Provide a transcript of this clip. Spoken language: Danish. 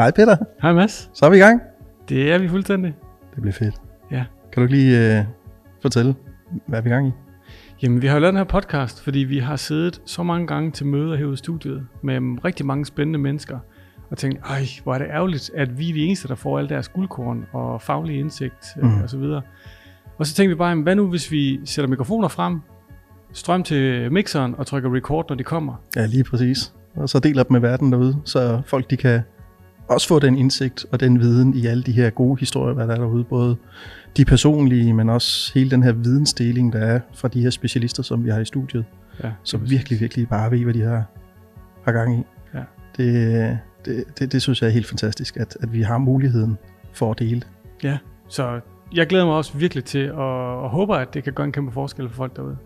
Hej Peter, Hej Mads. så er vi i gang. Det er vi fuldstændig. Det bliver fedt. Ja. Kan du ikke lige øh, fortælle, hvad er vi i gang i? Jamen, vi har jo lavet den her podcast, fordi vi har siddet så mange gange til møder herude i studiet med rigtig mange spændende mennesker, og tænkt, ej, hvor er det ærgerligt, at vi er de eneste, der får alle deres guldkorn og faglig indsigt mm. Mhm. og så videre. Og så tænkte vi bare, hvad nu hvis vi sætter mikrofoner frem, strøm til mixeren og trykker record, når de kommer? Ja, lige præcis. Og så deler dem med verden derude, så folk de kan også få den indsigt og den viden i alle de her gode historier, hvad der er derude. Både de personlige, men også hele den her vidensdeling, der er fra de her specialister, som vi har i studiet. Ja, Som virkelig, virkelig bare ved, hvad de har, har gang i. Ja. Det, det, det, det synes jeg er helt fantastisk, at, at vi har muligheden for at dele. Ja, så jeg glæder mig også virkelig til, og, og håber, at det kan gøre en kæmpe forskel for folk derude.